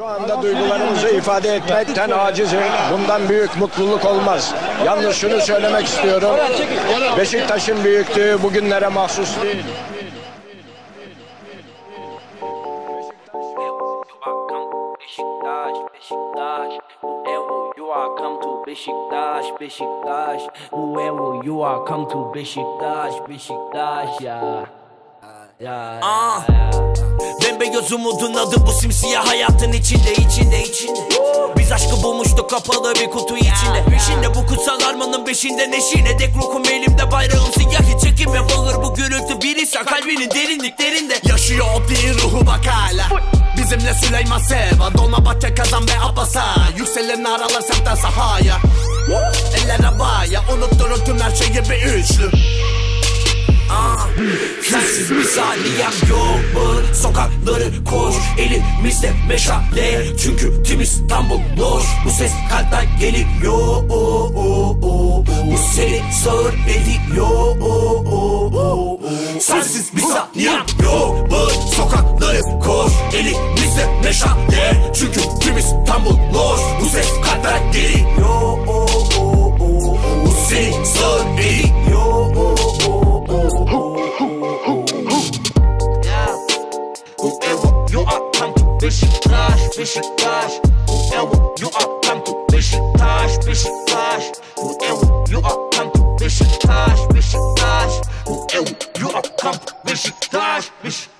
Şu anda duygularımızı ifade etmekten acizim. Bundan büyük mutluluk olmaz. Yalnız şunu söylemek istiyorum. Beşiktaş'ın büyüklüğü bugünlere mahsus değil. Beşiktaş, Beşiktaş, whoever you are, come to Beşiktaş, Beşiktaş, whoever you are, come to Ah. Bembeyaz umudun adı bu simsiyah hayatın içinde içinde içinde. Biz aşkı bulmuştuk kapalı bir kutu içinde. Peşinde bu kutsal armanın beşinde neşine Dek ruhum elimde. Bayrağım siyah hiç çekim ve bağır bu gürültü bir insan kalbinin derinliklerinde Yaşıyor o bir ruhu bak hala. Bizimle Süleyman Seva Dolmabahçe kazan ve Abbas'a. Yükselen aralar semtten sahaya. Eller havaya Unutturun tüm her şeyi bir üçlü Sensiz bir saniyem yok Bağır sokakları koş Elimizde meşale Çünkü tüm İstanbul boş Bu ses kalpten geliyor oh, oh, oh. Bu seni sağır ediyor. Sensiz bir saniyem Beşiktaş, Beşiktaş Bu evo, you are come to Beşiktaş, Beşiktaş Bu evo, you are come to Beşiktaş, Beşiktaş Bu evo, you are come to Beşiktaş, Beşiktaş